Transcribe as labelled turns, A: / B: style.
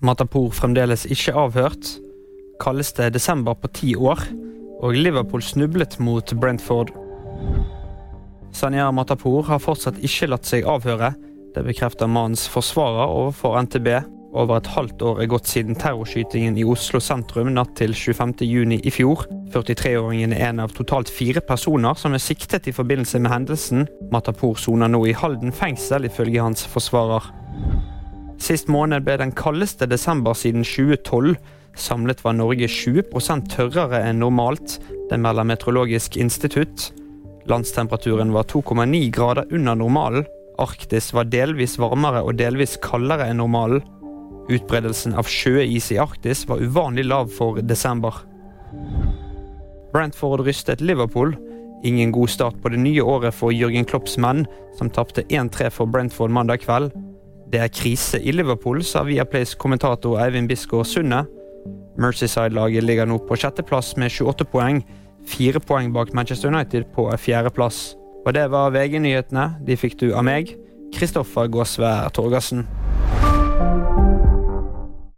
A: Matapour fremdeles ikke avhørt. kalles det desember på ti år. Og Liverpool snublet mot Brentford. Sanyar Matapour har fortsatt ikke latt seg avhøre. Det bekrefter mannens forsvarer overfor NTB. Over et halvt år er gått siden terrorskytingen i Oslo sentrum natt til 25.6 i fjor. 43-åringen er en av totalt fire personer som er siktet i forbindelse med hendelsen. Matapour soner nå i Halden fengsel, ifølge hans forsvarer. Sist måned ble den kaldeste desember siden 2012. Samlet var Norge 20 tørrere enn normalt. Det melder Meteorologisk institutt. Landstemperaturen var 2,9 grader under normalen. Arktis var delvis varmere og delvis kaldere enn normalen. Utbredelsen av sjøis i Arktis var uvanlig lav for desember. Brentford rystet Liverpool. Ingen god start på det nye året for Jørgen Klopps menn, som tapte 1-3 for Brentford mandag kveld. Det er krise i Liverpool, sa Viaplays kommentator Eivind Bisgaard Sunde. Mercyside-laget ligger nå på sjetteplass med 28 poeng, fire poeng bak Manchester United på fjerdeplass. Og det var VG-nyhetene. De fikk du av meg, Kristoffer Gåsvær Torgersen.